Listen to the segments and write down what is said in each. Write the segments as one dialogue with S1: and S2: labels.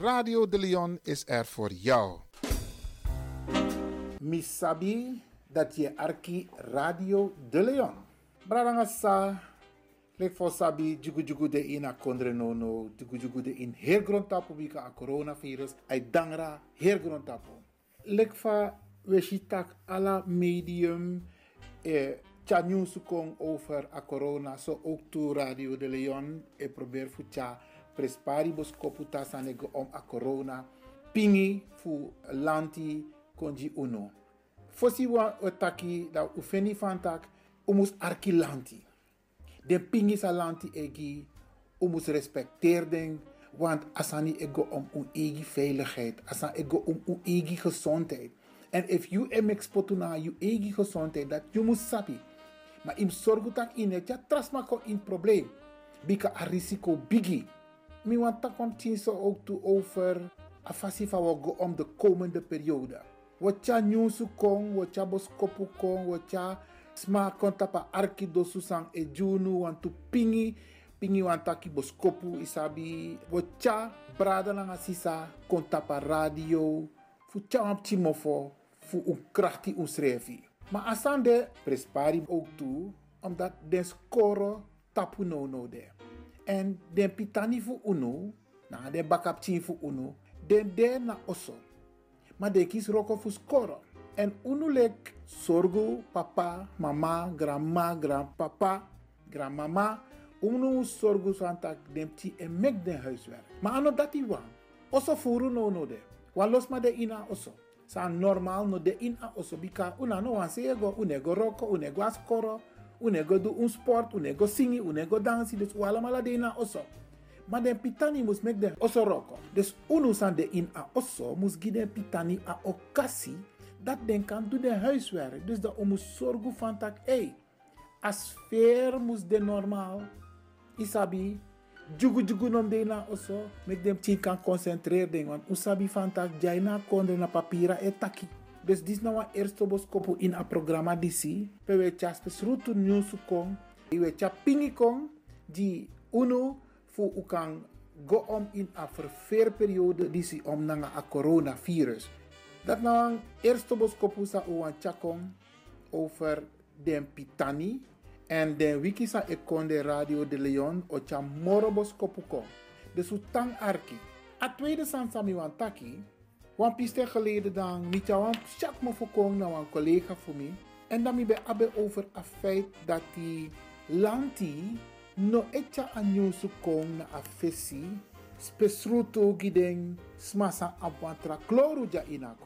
S1: Radio de Leon is er voor jou.
S2: Misabi dat je arki Radio de Leon. Bradanga sa, lek for sabi jugu de ina kondre no no, jugu de in her grond tapu bika a coronavirus, ay dangra her grond tapu. Lek fa ala medium e tja kong over a corona, so ook to Radio de Leon e probeer tja prespari bos koputa sanego om a corona, pingi fu lanti konji uno. Fosi wa otaki da ufeni fantak umus arki lanti. Den pingi sa lanti egi umus respecteer den want asani ego om un egi veiligheid, asan ego om un egi gezondheid. En if you em exportu na you egi gezondheid, dat you must sabi. Maar im sorgu tak in het ja trasma ko in probleem. Bika a risico bigi. Mi want tak om so ook toe over a fasi fa go om de komende periode. Wat ja nyusu kong, wat ja boskopu kong, wat ja sma konta pa arki dosu sang e junu want tu pingi pingi want taki boskopu isabi wat ja brada nga sisa konta pa radio fu cha am timofo fu un krachti un srevi. Maar asande prespari ook toe omdat de score tapu no no de. En den pitani fu uno, na den bakap chin fu uno, den de na oso. Maar de kis roko fu score. En uno lek sorgo papa, mama, grandma, grandpapa, grandmama. Uno sorgo santak den ti en mek den huiswerk. Maar ano dati wan. Oso furu no no de. Wan ma de ina oso. Sa normal no de in a oso bika una no wan sego, unego roko, unego unego do un sport, unego singi, unego dansi, dus wala mala de in a oso. Maar den pitani mus mek den oso roko. Dus unu san de in a oso mus gi den pitani a okasi dat den kan doen de huiswerk. Dus dat mus zorgen van tak, hey, a sfeer mus de normaal. Isabi, jugu jugu nom de na oso, mek dem tin kan concentreer den, want usabi van tak, jai na kondre na papira e taki. Dus dis na wan eerste boskopu in a programma disi, pe we tja spesrutu news kong, we tja pingi kong, di uno fu u kan go om in a verveerperiode disi om na a coronavirus. Dat nou een eerste boskopu sa u wan tjakong over den pitani, en den wiki sa ekonde Radio de Leon o cha moro boskopu kong. Dus u arki. A tweede san sami wan taki, wan piste geleden dan, niet jou wan chak me voorkong na wan collega voor me. En dan mi be abe over a feit dat die lanti no etja a nyusu kong na a fesi, spesruto gideng smasa apwatra kloru ja ina.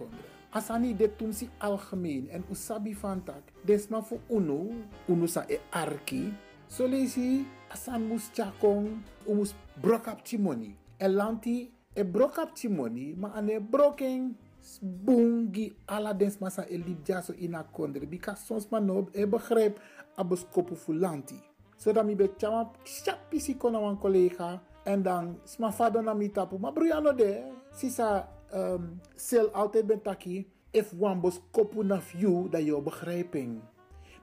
S2: Asani de tumsi algemeen en usabi fantak, desma fu unu, unu sa e arki, so lesi asan mus chakong, umus brokap timoni. En lanti e brokap timoni, ma ane broken bungi ala dens masa e ina kondre, bika sons ma no e begrijp abus kopu fu lanti. Zodat mi be chama chapisi kona wan collega, en dan sma fado na mi tapu, ma bruyano de, sisa um, sel altijd ben taki, if wan naf you, dat je begrijping.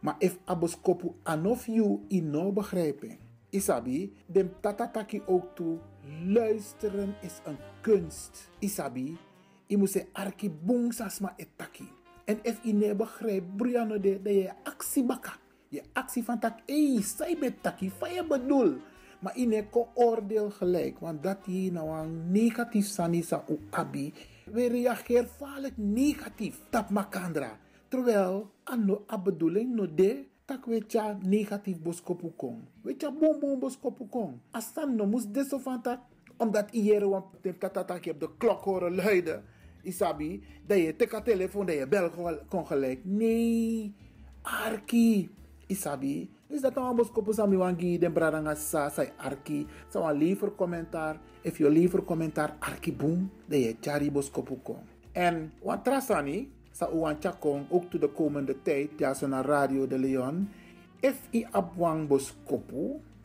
S2: Maar if abos kopu anof you, in no begrijping. Isabi, dem tatataki ook toe, luisteren is een kunst. Isabi, je moet se arki bung sasma etaki. En if je ne begrijpt, briano de, dat je actie baka. Je actie van tak, ey, zij bet taki, van je bedoel. Maar in ko oordeel gelijk, want dat hier nou een negatief sanisa u abi. We reageren vaak negatief. Dat makandra. Terwijl, ano a bedoeling no de, tak we tja negatief boskopu kong. We tja bom bom boskopu kong. Asan no mus deso van tak, omdat iere wan tatatak je op de klok horen luiden. Isabi, dat je teka telefoon, dat je bel kon gelijk. Nee, arki. Isabi, dus dat nou ambos kopo sami wangi den bradanga sa sai arki. Sa wan liever commentaar. If je liever commentaar arki boom. De je chari bos kopo kon. En wan trasani. Sa chakong ook to de komende tijd. Ja so Radio de Leon. If i ap wang bos.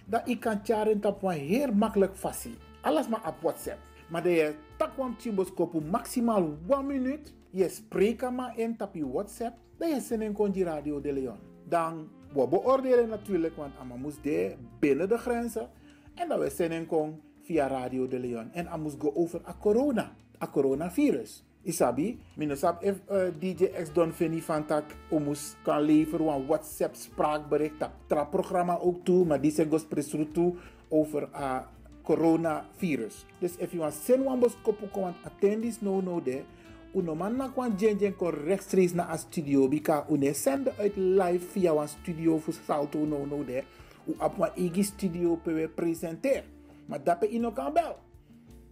S2: Dat i kan charen tap wan heel makkelijk fasi. Alles maar op WhatsApp. Maar de je tak wan chibos kopo maximaal 1 minuut. Je spreekt maar in WhatsApp. Dat je zin konji Radio de Leon. Dan we beoordelen natuurlijk, want Amma moest de binnen de grenzen. En dat we zenden kon via Radio de Leon. En amus go over a corona, a coronavirus. Isabi, minusap if uh, DJ X Don Fini van tak omus kan leveren een WhatsApp spraakbericht. Dat tra programma ook toe, maar die zijn gospresru toe over a coronavirus. Dus if you want send one bos kopu want attendis no no de. Uno man na kwan jen jen kon rechtstreeks naar a studio. Bika une sende uit live via een studio voor salto no no de. U een igi studio pe presenter. Maar dat pe ino kan bel.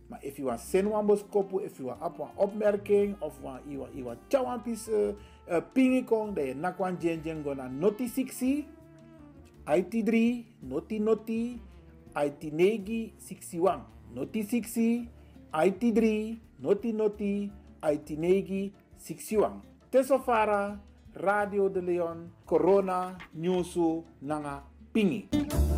S2: Maar you want send one bos kopu, if you want op een opmerking of you want you want chawan pis uh, uh, pingi kong, dan je nakwan jen jen go na noti 60, IT3, noti noti, IT negi 61, noti 60, IT3, noti noti, IT negi 61. Tesofara, Radio de Leon, Corona, Newsu, Nanga, Pingi.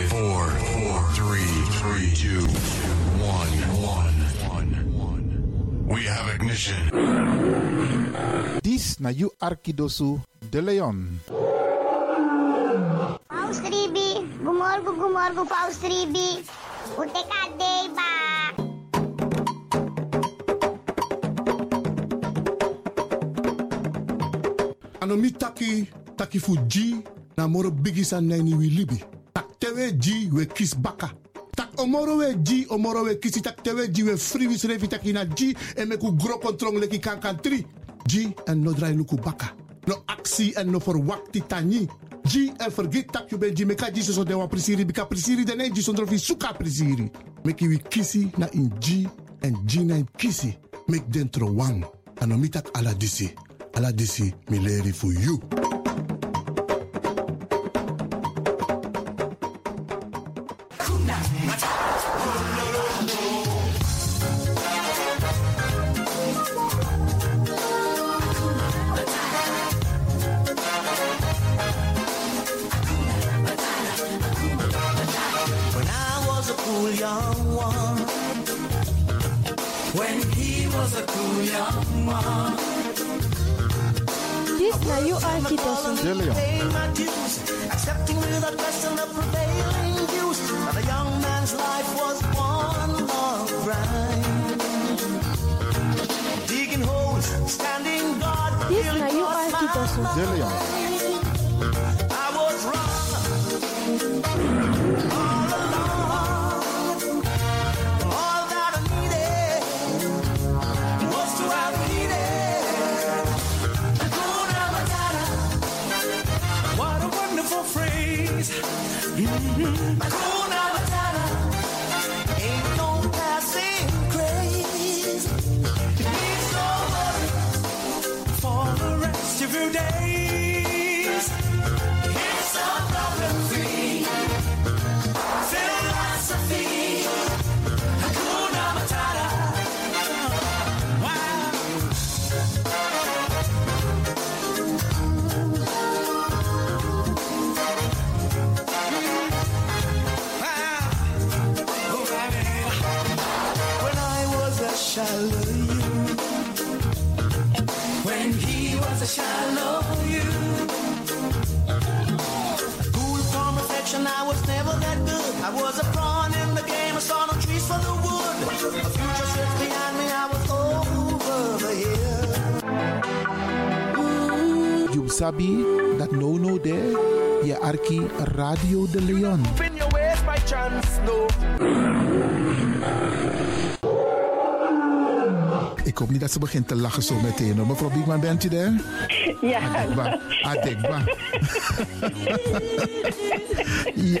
S3: Five, four, four, three, three, two, one, one, one, one. We have ignition.
S1: Dis na you Arkidosu de Leon.
S4: Paus Ribi, gumorgo gumorgo Paus Ribi. Ute kadei ba.
S5: ano mi taki taki fu ji na moro bigi san nani wi libi tak tewe ji we kis tak omoro we ji omoro we kisi tak tewe ji we free wis revi taki na ji e me ku gro kontrong leki kan tri. Ji en no drai luku baka. No aksi en no for wakti tani ji en forget tak you ben ji meka ji so de wa prisiri bika prisiri de ne ji sondro fi suka prisiri. Meki wi kisi na in ji en ji na in kisi. Mek dentro wang ano mi tak ala disi. Ala disi mi fu you
S6: you
S7: cross my
S6: Arkidosu.
S1: De Leon. You
S2: sabi that no no there. Je arki Radio de Leon.
S1: In your ways by chance, no.
S2: Ik hoop niet dat ze begint te lachen zo meteen. hoor. Mevrouw Biekman, bent u daar?
S8: Ja.
S2: Adekba. Adekba. ja.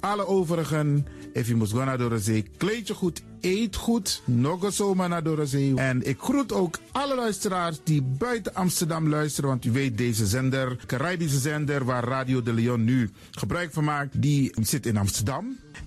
S2: alle overigen, if you must go naar de zee, kleed je goed, eet goed, nog eens zomaar naar de zee. En ik groet ook alle luisteraars die buiten Amsterdam luisteren, want u weet deze zender, Caribische zender waar Radio de Leon nu gebruik van maakt, die zit in Amsterdam.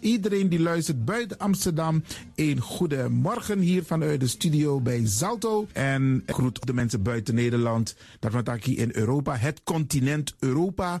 S2: Iedereen die luistert buiten Amsterdam, een goede morgen hier vanuit de studio bij Zalto. En groet de mensen buiten Nederland, dat hier in Europa, het continent Europa.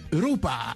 S2: Europa.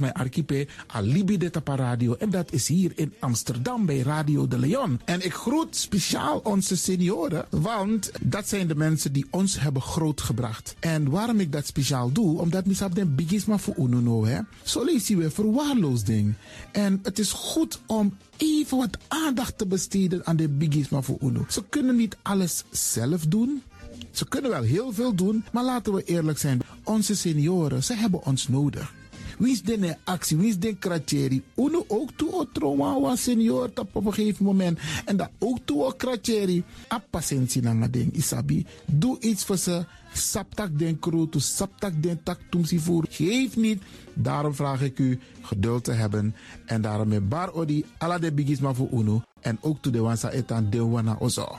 S2: mijn archipel Alibi de Tapa Radio. En dat is hier in Amsterdam bij Radio de Leon. En ik groet speciaal onze senioren, want dat zijn de mensen die ons hebben grootgebracht. En waarom ik dat speciaal doe, omdat misap den bigisma voor ununo, hè. Zo je weer verwaarloosding. En het is goed om even wat aandacht te besteden aan de bigisma voor uno. Ze kunnen niet alles zelf doen. Ze kunnen wel heel veel doen, maar laten we eerlijk zijn. Onze senioren, ze hebben ons nodig. Wie is de actie? Wie is de kratjeri? Uno ook toe o trauma wa senior tap op een gegeven moment. En dat ook toe o kratjeri. A patiëntie na ding isabi. Doe iets voor ze. Saptak den kroto, saptak den tak tumsi voer. Geef niet. Daarom vraag ik u geduld te hebben. En daarom met bar odi ala de bigisma voor uno. En ook toe de wansa etan de wana ozo.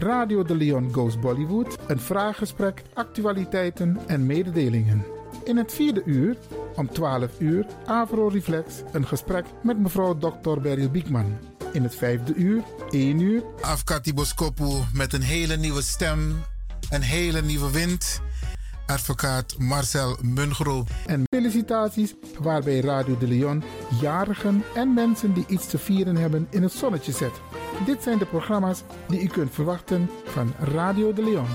S2: Radio de Leon Goes Bollywood, een vraaggesprek, actualiteiten en mededelingen. In het vierde uur, om 12 uur, Avro Reflex, een gesprek met mevrouw Dr. Beryl Biekman. In het vijfde uur, 1 uur,
S1: Afkati Boskopu met een hele nieuwe stem, een hele nieuwe wind. Advocaat Marcel Mungro.
S2: En felicitaties waarbij Radio de Leon jarigen en mensen die iets te vieren hebben in het zonnetje zet. Dit zijn de programma's die u kunt verwachten van Radio de Leon.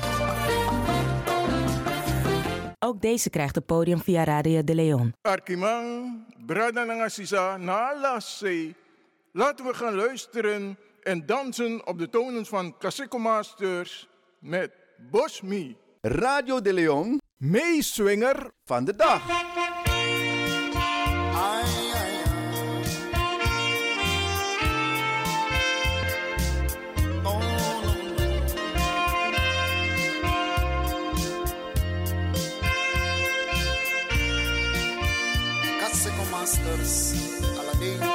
S9: Ook deze krijgt het podium via Radio de Leon.
S10: Arkimang, Brada Nangasisa, Nalase. Laten we gaan luisteren en dansen op de tonen van Kaseko Masters met Bosmi.
S11: Radio de Leon,
S10: meeswinger
S11: van de dag.
S12: Masters.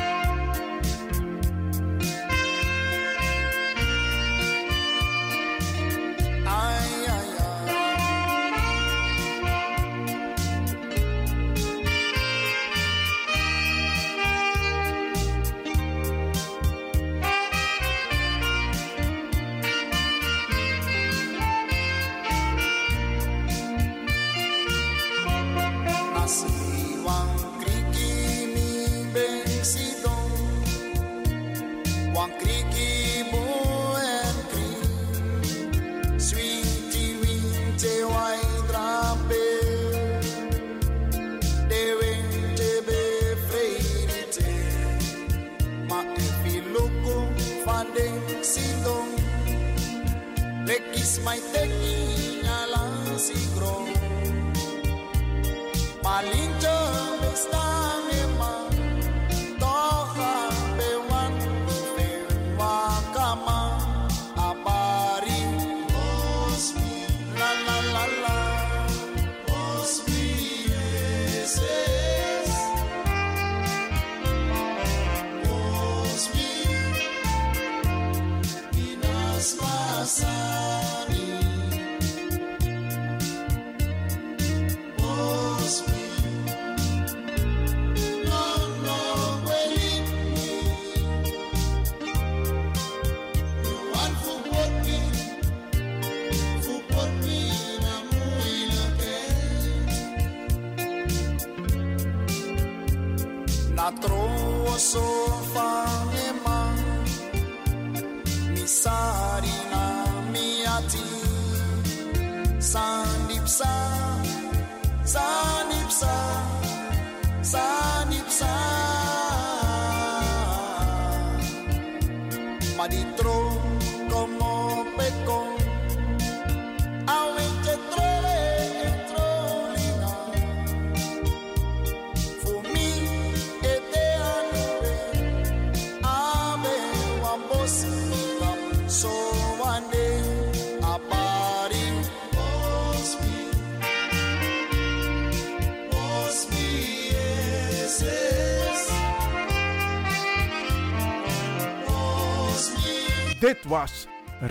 S10: smile.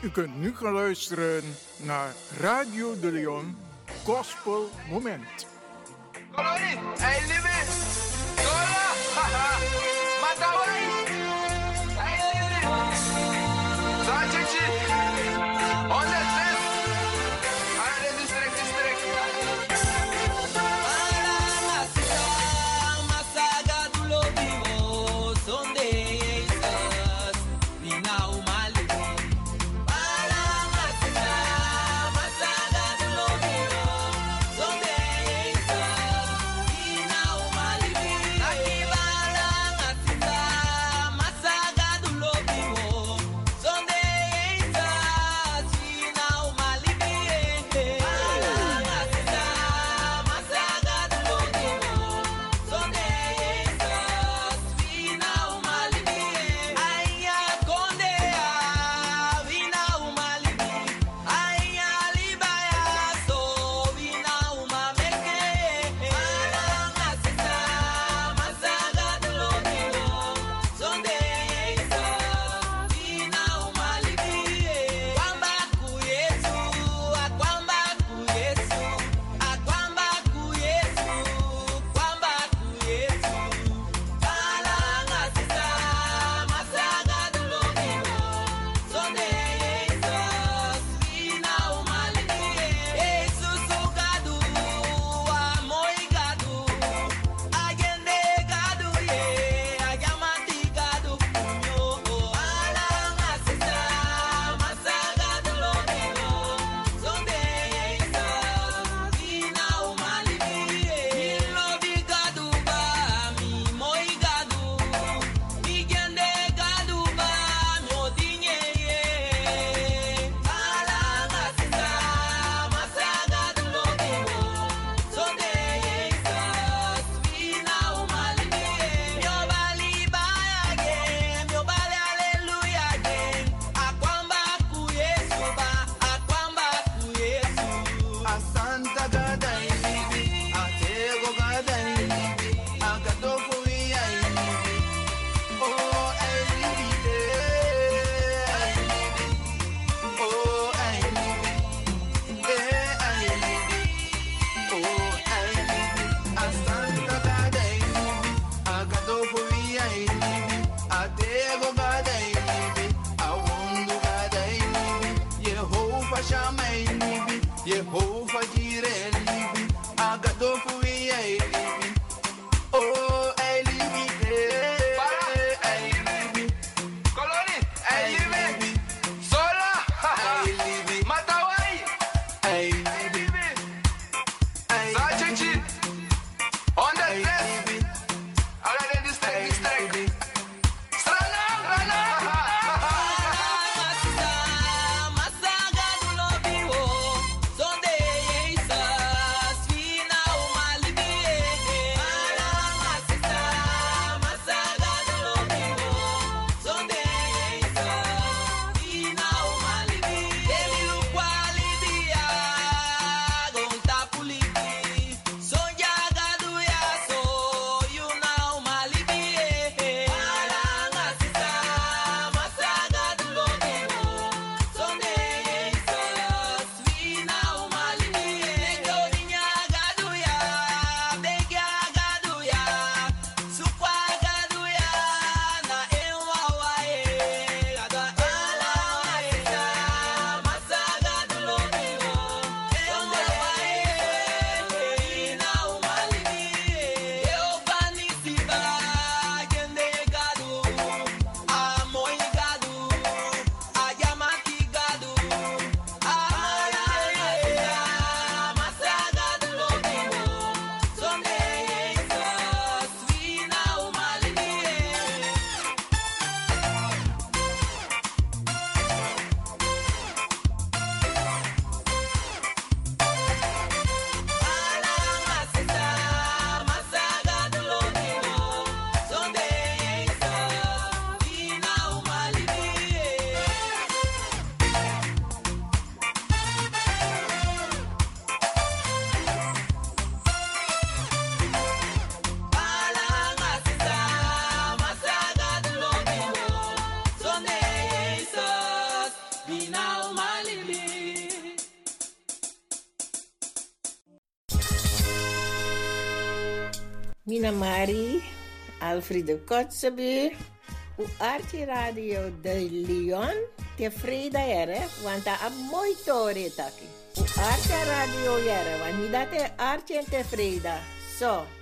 S10: U kunt nu gaan luisteren naar Radio de Leon Gospel Moment.
S13: Alfredo Kotzebue, o Arte arquirário de
S7: Lyon, que é Frida era, eh? quando há muito hora aqui. O Arte arquirário era, eh?
S10: quando há arte entre
S14: Frida, só. So.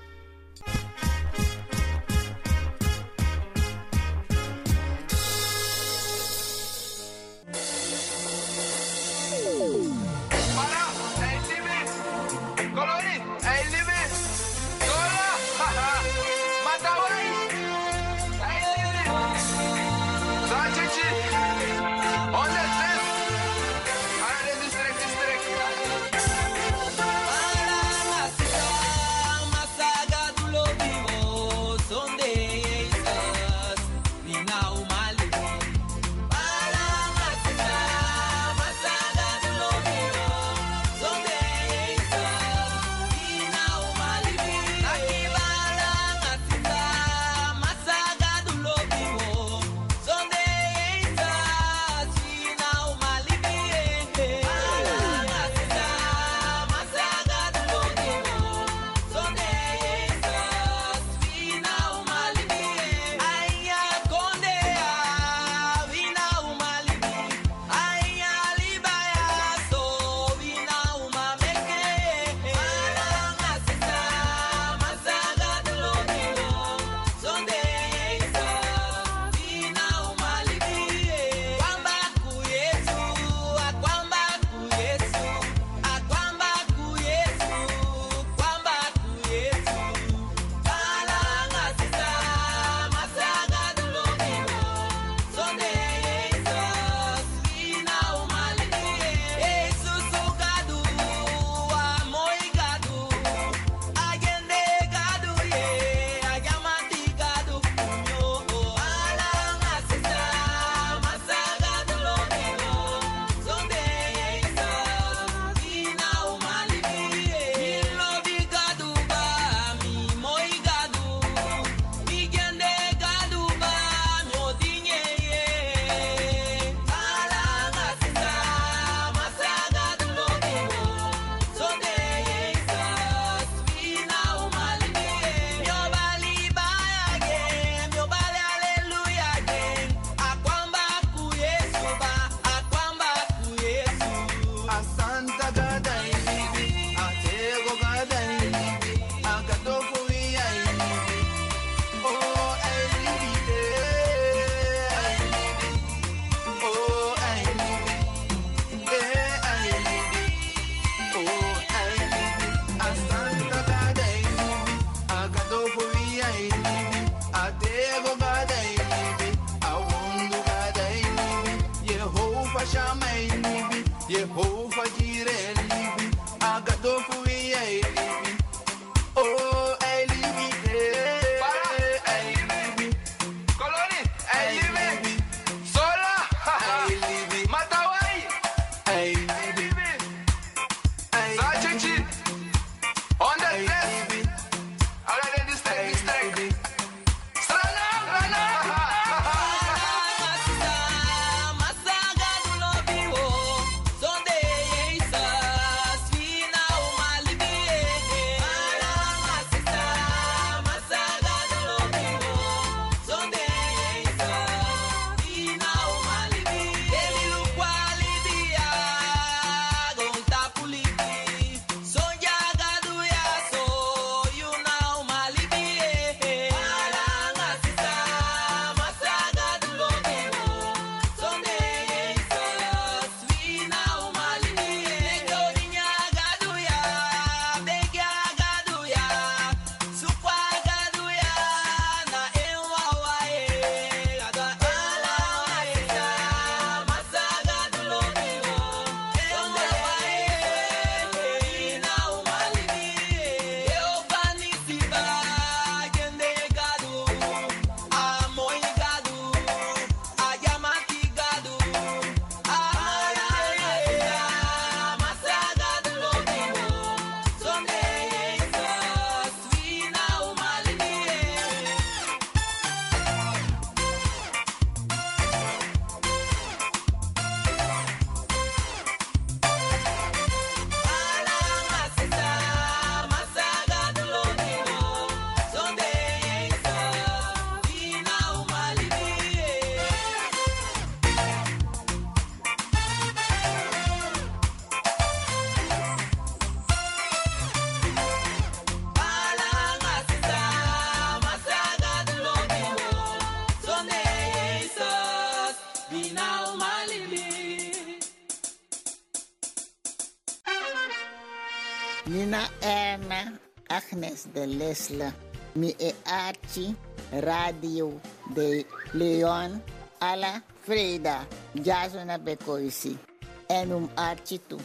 S14: de Lesla, mi e Radio de Leon, alla Freda, Jasona Bekoisi. en um Archie
S15: tu.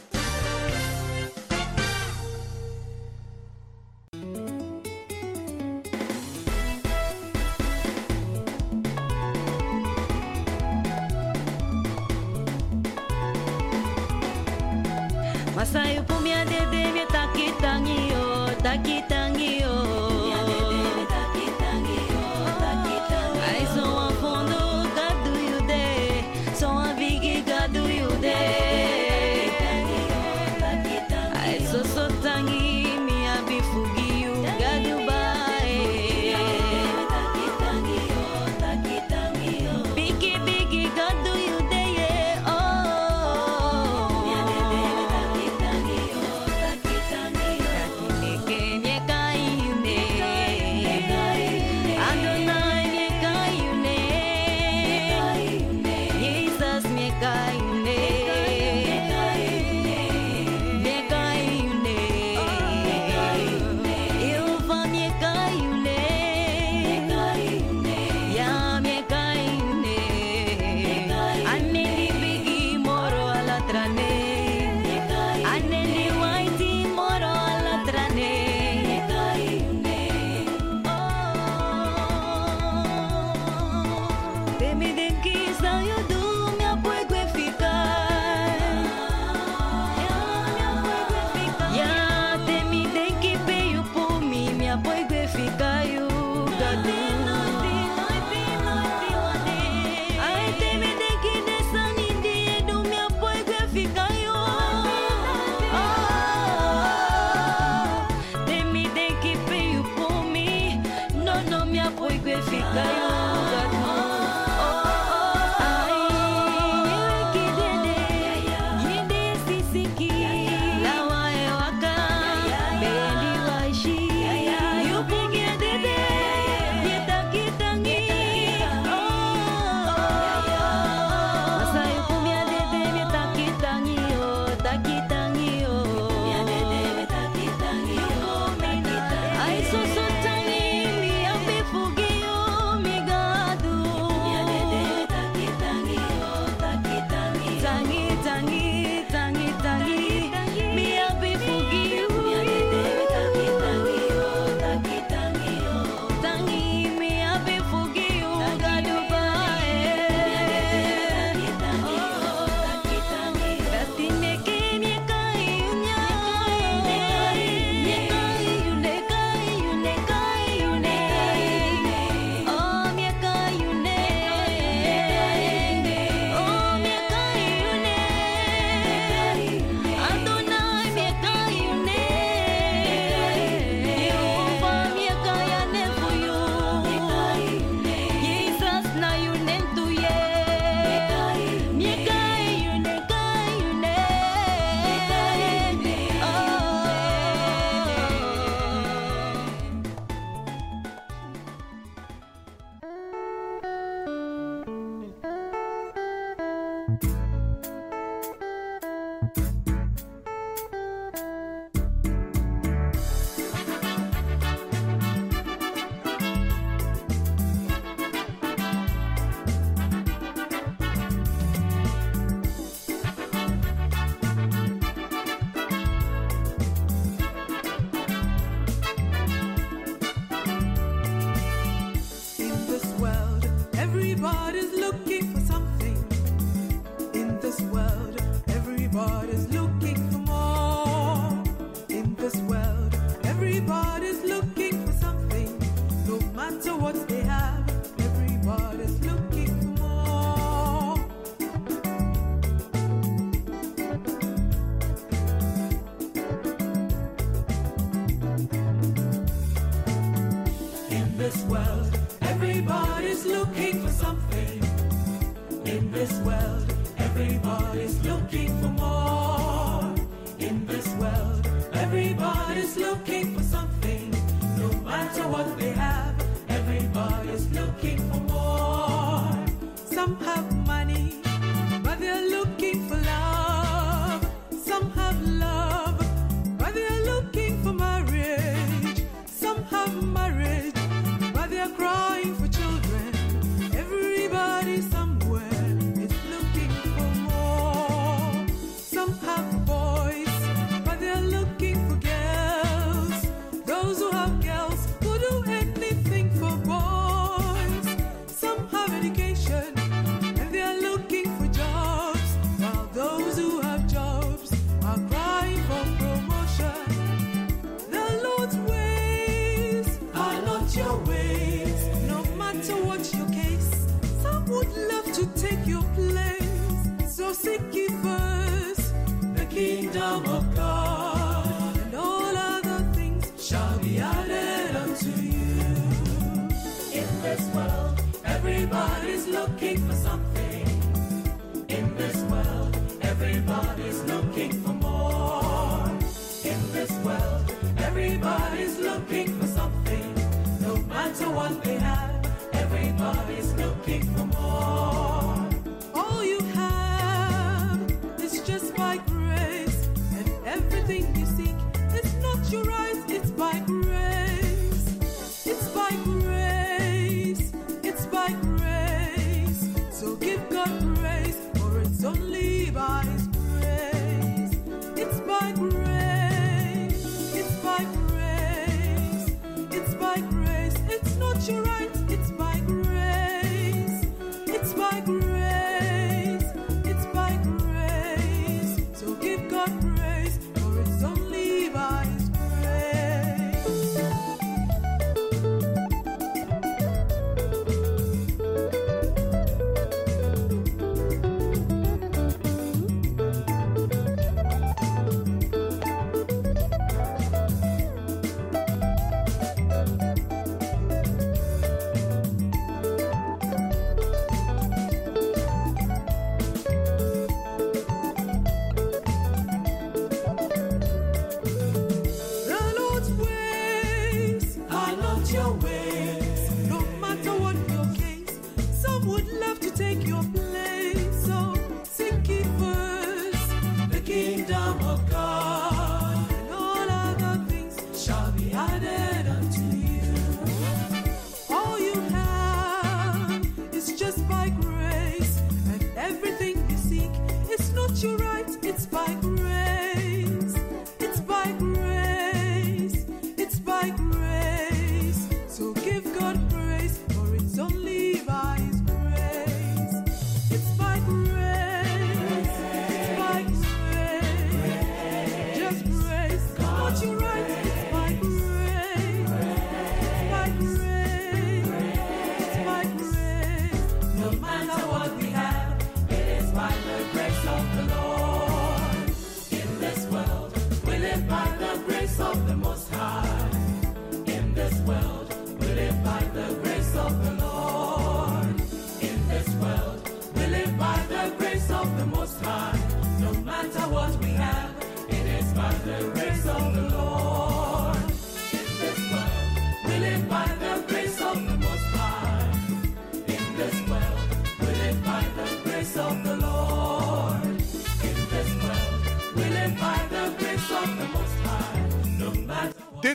S16: looking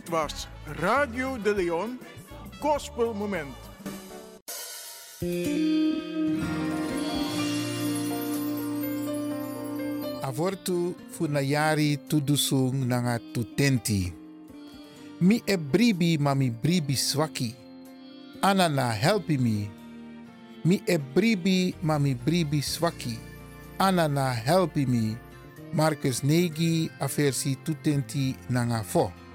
S10: Was Radio de Leon, Gospel Moment.
S2: avortu funayari tudusung nanga tutenti. Mi e bribi ma mi bribi swaki. Anana helpi mi. Mi e bribi ma mi bribi swaki. Anana helpi mi. Marcus negi aversi tutenti nanga fo.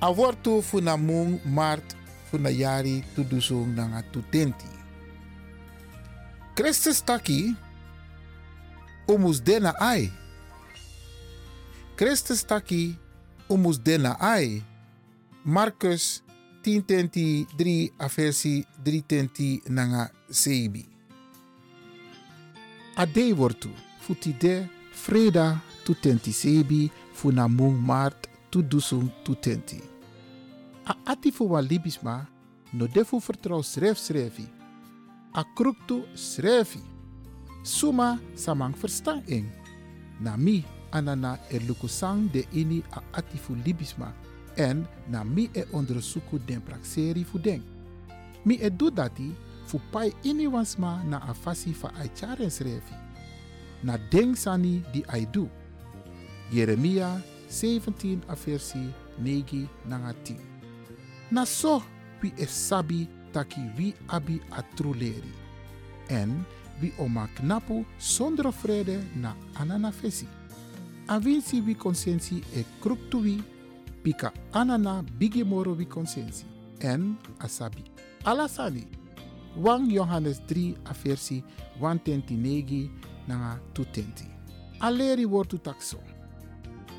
S2: Avortu funamung mart funayari tudusung nanga tutenti. Christus taki umus dena ai. Christus taki umus dena ai. Marcus 10 tenti 3 aversi 3 tenti nanga. Ade freda tu tenti sebi funa mung mart tu dusung tu tenti. A libisma no defu vertrouw schrijf schrijfi. A kruktu schrijfi. Suma samang verstaan ing. Na mi anana e lukusang de ini a ati fu libisma. En na mi e onderzoeken den praxeri fu den. Mi e do dati fu pai ini wansma na a fasi fa ai charen schrijfi. Na deng sani di ai do. Jeremia 17 a versi 9 nanga 10. Na so wi e sabi taki wi abi a truleri. En wi oma knapu zonder vrede na anana fesi. Avinsi wi consensi e kruktu wi pika anana bigi moro wi consensi. En asabi. Alasani. 1 Johannes 3 a versi 129 nanga 220. Aleri wortu takso.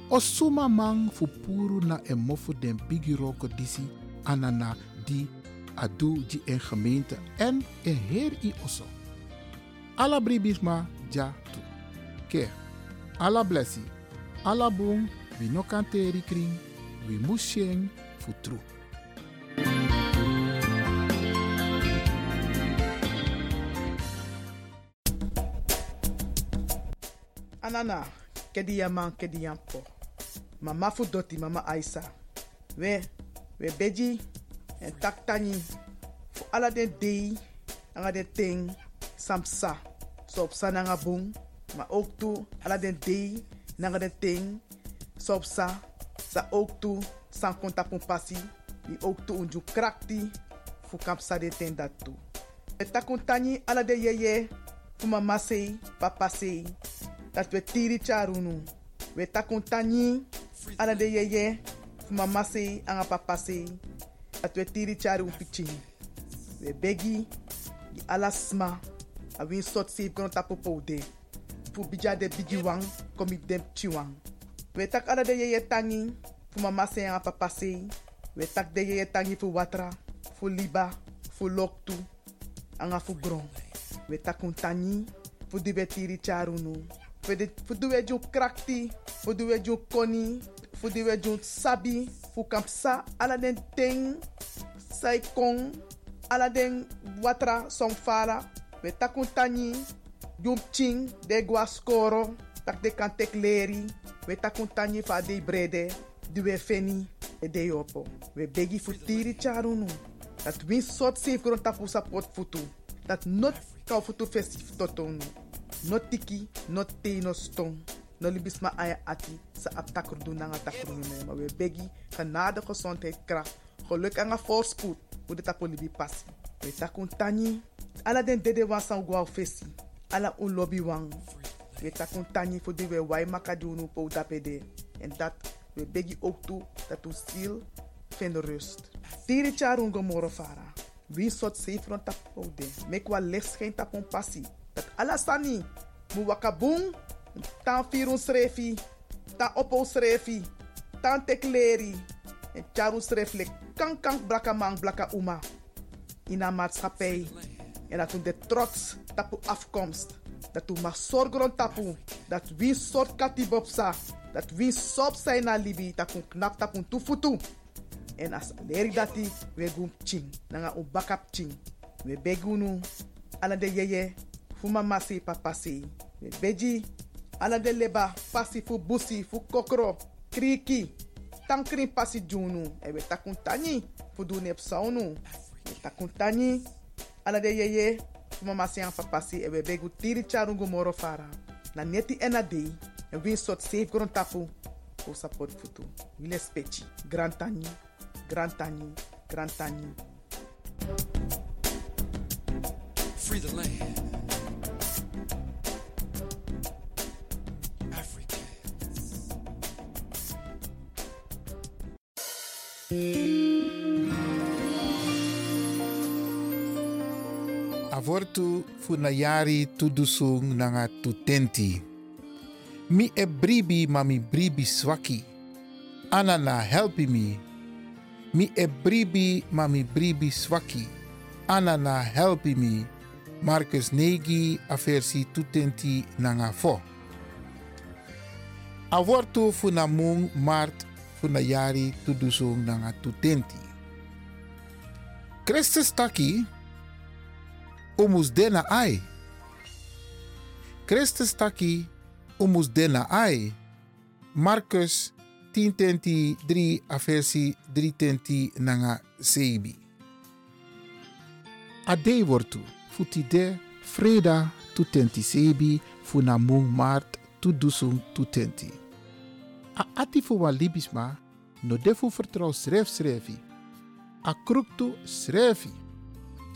S2: Osuma mang fupuru na emofu den bigiroko disi anana di adu di en gemeente en en heer i oso. Ala bribisma ja tu. Ke, ala blessi, ala boom, we no kanteri kring, we musheng futru.
S17: Anana, kedi yaman kedi yampo. Mama fu doti, mama Aisa. We, we beji, en tak tani. Fu ala den dei, anga den ting, samsa. So op sa nanga boom, maar ook dei, nanga ting, so op sa. Sa ook konta ook unju krakti, fu kamp sa den ten dat toe. We takun tani ala de yeye, fu mama sei, papa sei. Dat we tiri charunu. We takun ala de yeye, fu mama sei, anga papa sei. Dat we tiri charu piching. We begi, di ala sma, a win sot save kono tapo poude. Fu bija de bigi wang, komi dem chiwang. We tak ala de yeye tangi, fu mama sei, anga papa sei. We tak de yeye tangi fu watra, fu liba, fu loktu, anga fu gron. We takun tani, fu di we tiri charunu. Fu di- fu di we ju krakti, fu di we ju koni, fu di sabi, fu sai kong, ala den watra song fara. We takun tani, de gwa skoro, tak de kan tek leri. We fa de brede, di feni, e de yopo. We begi tiri charunu. Dat win sot safe grond tapu support futu. Dat not kau futu totonu. Not tiki, not te, no stong. No libis ma aya ati sa ap takrudu na nga takrudu na Maar we begi genade gezondheid kracht. Geluk en voorspoed. Hoe de tapu libi passi. We takun tani. Ala den dede wan san gwa fesi. Ala un lobby wang. We takun tani voor die we wai makadunu po. En dat we begi ook toe dat u ziel vindt rust. Tiri charun gomoro fara. Wie sot sefron tapo de. Mek wa licht geen tapon passi. Dat alasani. Wakabung. Tan firun srefi. Tan opo srefi. Tan tekleri. En charun sreflek. Kan kan blaka man blaka uma. In een maatschappij. En dat u de trots tapu afkomst. Dat u mag zorgen tapu. Dat wie soort katibopsa. Dat wie sop zijn na libi. Dat u knap tapu tufutu. En as leri dati we ching. Nanga un bakap ching. We begunu. Ala de yeye. Fu mama si papa si. We beji. Ala de leba. Pasi fu busi. Fu kokro. Kriki. Tankrin pasi junu. E we takun tani. Fu du nep saunu. We takun tani. Ala de yeye. Fu mama si an papa si. E we begu tiri charungu moro fara. Na neti ena. En sot safe gron tapu. Fu support futu. Wile spechi. Grand tani. Grand tani. Grand tani.
S18: Free the land.
S2: Avortu funayari tudusung nanga tutenti. Mi e bribi mami bribi swaki. Anana helpi mi. Mi e bribi mami bribi swaki. Anana helpi mi. Marcus negi aversi tutenti nanga fo. Avortu funamung mart funayari tudusung nanga tutenti. Christus taki umus dena ai. Christus taki umus dena ai. Marcus 10 tenti 3 aversi 3 tenti nanga sebi. Ade wortu futi de freda tu tenti sebi funa mung mart tu dusung tu. A ati libisma no defu vertrouw schrijf schrijfi. A kruktu schrijfi.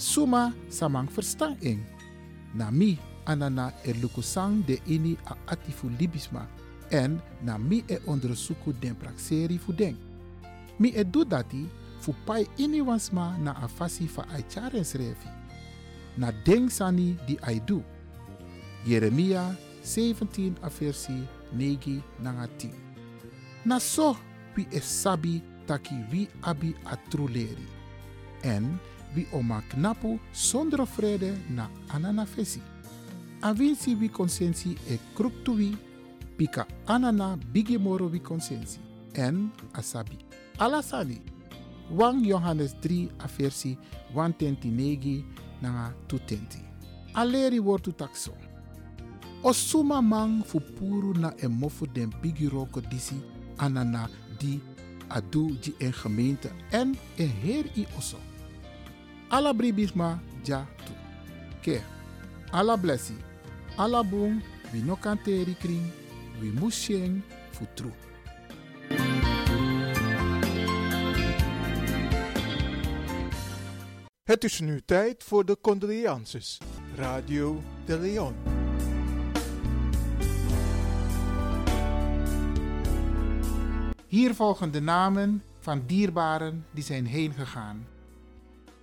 S2: Suma samang verstaan ing. Na mi anana e lukusang de ini a atifu libisma en na mi e ondersuku den prakseri fu. Mi e do dati fu pai ini wansma na a fasi fa ai charen srefi. Na deng sani di ai du. Jeremia 17 a versi 9 nanga 10. Na so wi e sabi taki wi abi a truleri. En wi oma knapu zonder vrede na anana fesi. Avinsi wi consensi e kruptu wi, pika anana bigi moro wi consensi. En asabi. Alasani. 1 Johannes 3 a versi 129 nanga 220. Aleri wortu takso. O suma man fu puru na e den bigi roko disi anana di adu di en gemeente en en heer i oso. Alla bribisma ja tu. Ke. Alla blessi. Alla boom. We no kanteri kring. We musheng fu tru.
S10: Het is nu tijd voor de condolences. Radio de Leon.
S2: Hier volgen de namen van dierbaren die zijn heen gegaan.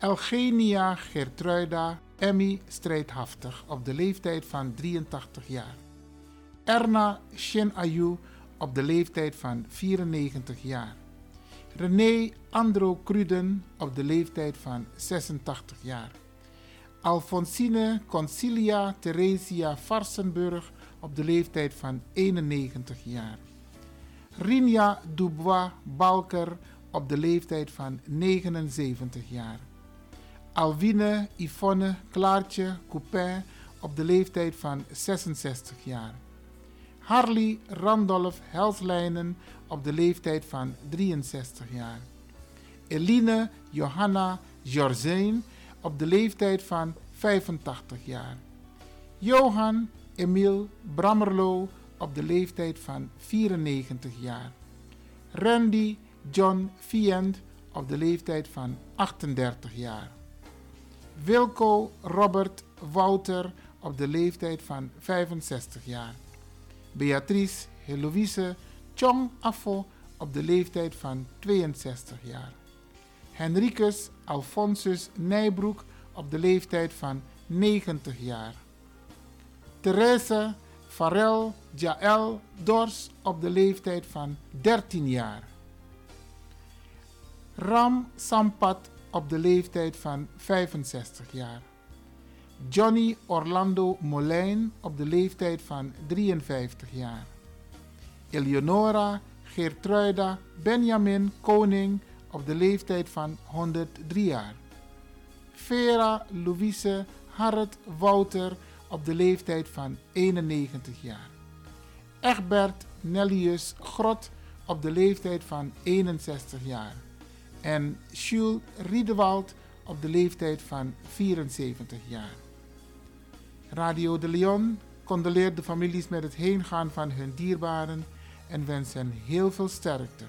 S2: Eugenia Gertruida Emmy Strijdhaftig op de leeftijd van 83 jaar. Erna Shin Ayu op de leeftijd van 94 jaar. René Andro Cruden op de leeftijd van 86 jaar. Alfonsine Concilia Theresia Varsenburg op de leeftijd van 91 jaar. Rinja Dubois Balker op de leeftijd van 79 jaar. Alwine Yvonne Klaartje Coupin op de leeftijd van 66 jaar. Harley Randolph Helslijnen op de leeftijd van 63 jaar. Eline Johanna Jorzijn op de leeftijd van 85 jaar. Johan Emil Brammerlo op de leeftijd van 94 jaar. Randy John Fiend op de leeftijd van 38 jaar. Wilco Robert Wouter op de leeftijd van 65 jaar. Beatrice Heloïse Chong Affo op de leeftijd van 62 jaar. Henricus Alfonsus Nijbroek op de leeftijd van 90 jaar. Therese Farel Jaël Dors op de leeftijd van 13 jaar. Ram Sampat op de leeftijd van 65 jaar. Johnny Orlando Molijn op de leeftijd van 53 jaar. Eleonora Geertruida Benjamin Koning op de leeftijd van 103 jaar. Vera Louise Harret Wouter op de leeftijd van 91 jaar. Egbert Nellius Grot op de leeftijd van 61 jaar. En Jules Riedewald op de leeftijd van 74 jaar. Radio de Leon condoleert de families met het heengaan van hun dierbaren en wens hen heel veel sterkte.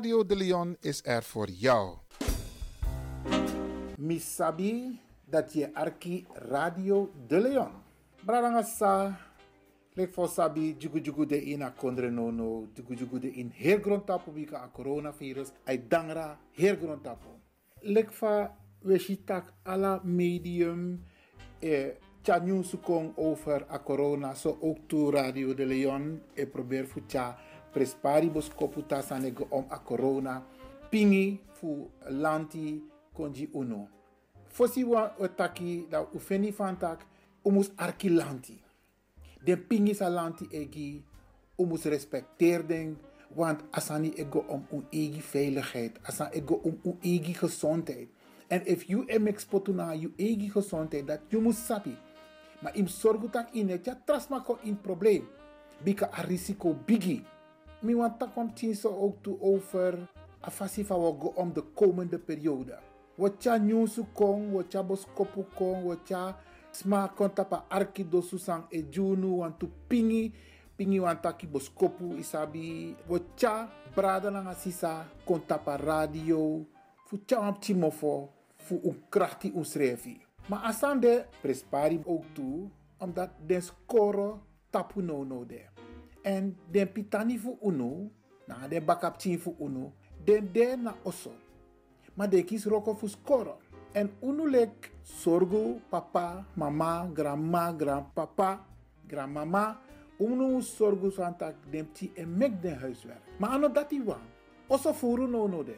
S1: Radio de Leon is er voor jou.
S2: Misabi dat je arki Radio de Leon. Bradanga sa, lek for sabi jugu de ina kondre no no, jugu de in heel grond tapo bika a coronavirus, ay dangra heel grond tapo. Lek fa we shitak ala medium e tja sukong over a corona, so ook to Radio de Leon e probeer fu tja presparibus koputa sanego om a corona, pingi fu lanti konji uno. Fosi wa otaki da ufeni fantak umus arki lanti. Den pingi sa lanti egi umus respecteer den want asani ego om un egi veiligheid, asan ego om un egi gezondheid. En if you em exportu na you egi gezondheid dat you must sabi. Maar im sorgu tak in het ja trasma ko in probleem. Bika a risico bigi. Mi want tak om so ook toe over a fasi fa wo go om de komende periode. Wat nyusu kong, wat boskopu kong, wat ja sma konta pa arki do susang e junu want tu pingi pingi wan taki boskopu isabi wat brada na nga sisa konta pa radio fu tja timofo fu un krachti un srefi. Maar asan de prespari ook toe, omdat den score tapu no no de. En den pitani fu uno, na den bakap chin fu uno, den de na oso. Maar de kis roko fu score. En uno lek sorgo papa, mama, grandma, grandpapa, grandmama. Uno sorgo santak den ti en mek den huiswerk. Maar ano dati wan. Oso furu no no de.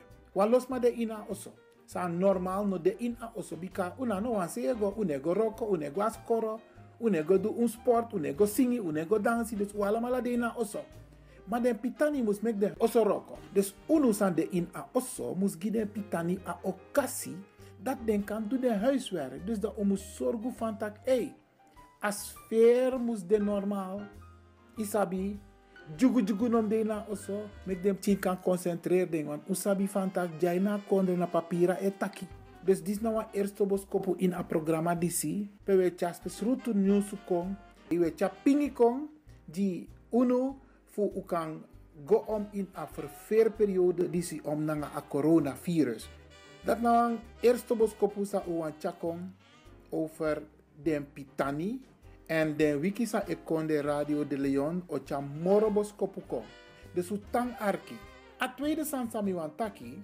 S2: Ma de ina oso sa normal no de in a oso bika una no wan sego unego roko unego askoro unego do un sport unego singi unego dansi dus wala mala de in a oso maar den pitani mus mek den oso roko. Dus unu san de in a oso mus gi den pitani a okasi. Dat den kan do den huiswerk. Dus dat mus sorgu van tak hey a sfeer mus de normal isabi jugu jugu nom de na oso mek dem tin kan concentreer den want usabi van tak jai na kondre na papira e taki dus dis na wan eerste boskopu in a programa disi pe we cha spesrutu news kong we cha pingi kong di uno u kan go om in a verveerperiode disi om na a coronavirus dat na wan eerste boskopu sa u wan cha kong over den pitani en den wiki sa e konde Radio de Leon o cha morobos kopuko. Dus u arki. A tweede san sami wan taki.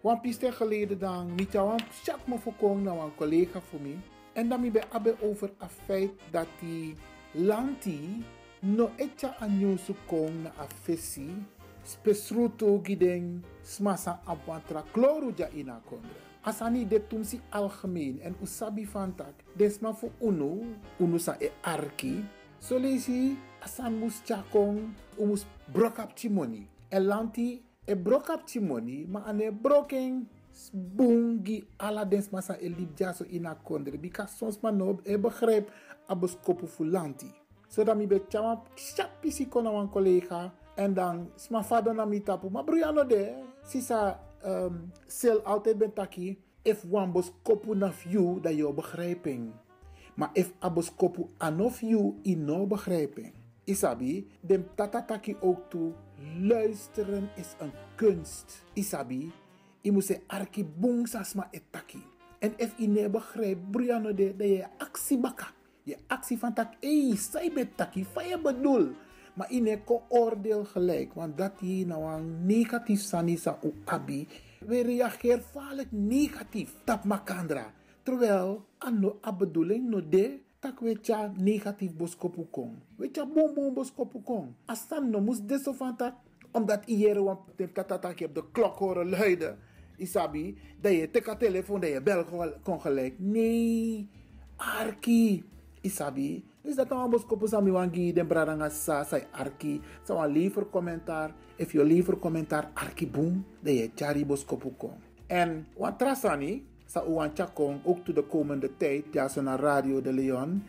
S2: Wan piste geleden dan niet wan chat me voorkomen naar een collega voor mij. En dan mi be abe over a feit dat die lanti no etja anyosu kong na a fesi. Spesruto giden smasa abwantra kloru ja ina kondre. Asani de tumsi algemeen en usabi fantak. Desma fu unu, unu sa e arki. So lesi asan mus chakong, umus brokap timoni. E lanti e brokap timoni, ma ane broken bungi ala dens masa e libja so. Bika sons man no e begrijp abos kopu fu lanti. So mi be chama chapi si kona wan collega. En dan sma fado na mi tapu. Ma bruyano de, sisa um, sel altijd ben taki. If wan kopu na you, dat je begrijping. Maar if abos kopu anof you, in no begrijping. Isabi, dem tata taki ook toe. Luisteren is een kunst. Isabi, je moet se arki bung sasma etaki. En if je ne begrijpt, briano de, dat je actie baka. Je actie van tak, ey, zij bet taki, van je bedoel. Maar in oordeel gelijk, want dat je nou een negatief sanisa u abi, we reageren vaak negatief. Tap makandra. Terwijl, ano a bedoeling no de, tak we tja negatief boskopu kong. We tja bom boskopu kong. Asan no mus deso van tak, omdat iere wan tatatak op de klok horen luiden. Isabi, dat je teka telefoon, dat je bel kon gelijk. Nee, arki. Isabi, dus dat dan bos kopo sami wangi den bradanga sa sai arki. Sa wan liever commentaar. If je liever commentaar arki boom, de je chari bos kopo kong. En wan trasani, sa uwan chakong, ook to de komende tijd, ja so na Radio de Leon.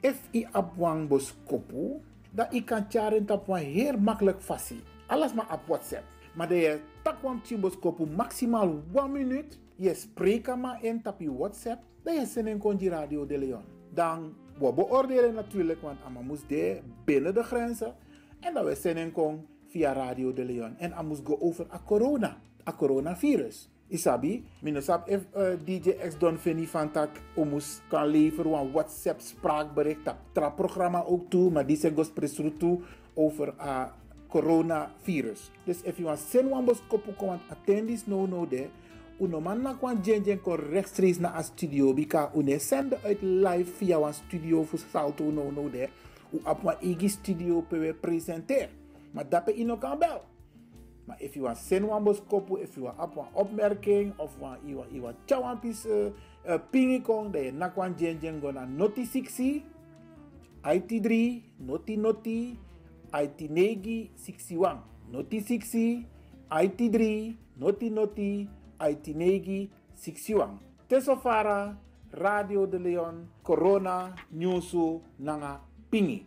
S2: If i ap wang bos kopo, dat i kan charen tap wan heel makkelijk fasi. Alles maar op WhatsApp. Maar de je tak wan chimbos maximaal 1 minuut. Je spreekt maar in tap je WhatsApp. Dat je zin in konji Radio de Leon. Dan we beoordelen natuurlijk, want Amma moest de binnen de grenzen. En dat we zin kon via Radio de Leon. En amus go over a corona, a coronavirus. Isabi, minusap if uh, DJ X Don Fini van tak omus kan leveren een WhatsApp spraakbericht. Dat tra programma ook toe, maar die zijn gospresru toe over a coronavirus. Dus if you want send one bos kopu komand attendis no no de. Uno man na kwan jen jen kon rechtstreeks naar a studio. Bika une sende uit live via een studio voor salto no no de. U een igi studio pe presenter. Maar dat pe ino kan bel. Maar send one bos kopu, if you want op een opmerking of chawan pis uh, uh, pingi kong de na kwan jen jen go na noti 60 IT3 noti noti IT9 61 noti 60 IT3 noti noti IT9 61 Tesofara Radio de Leon Corona Newsu Nanga Pingi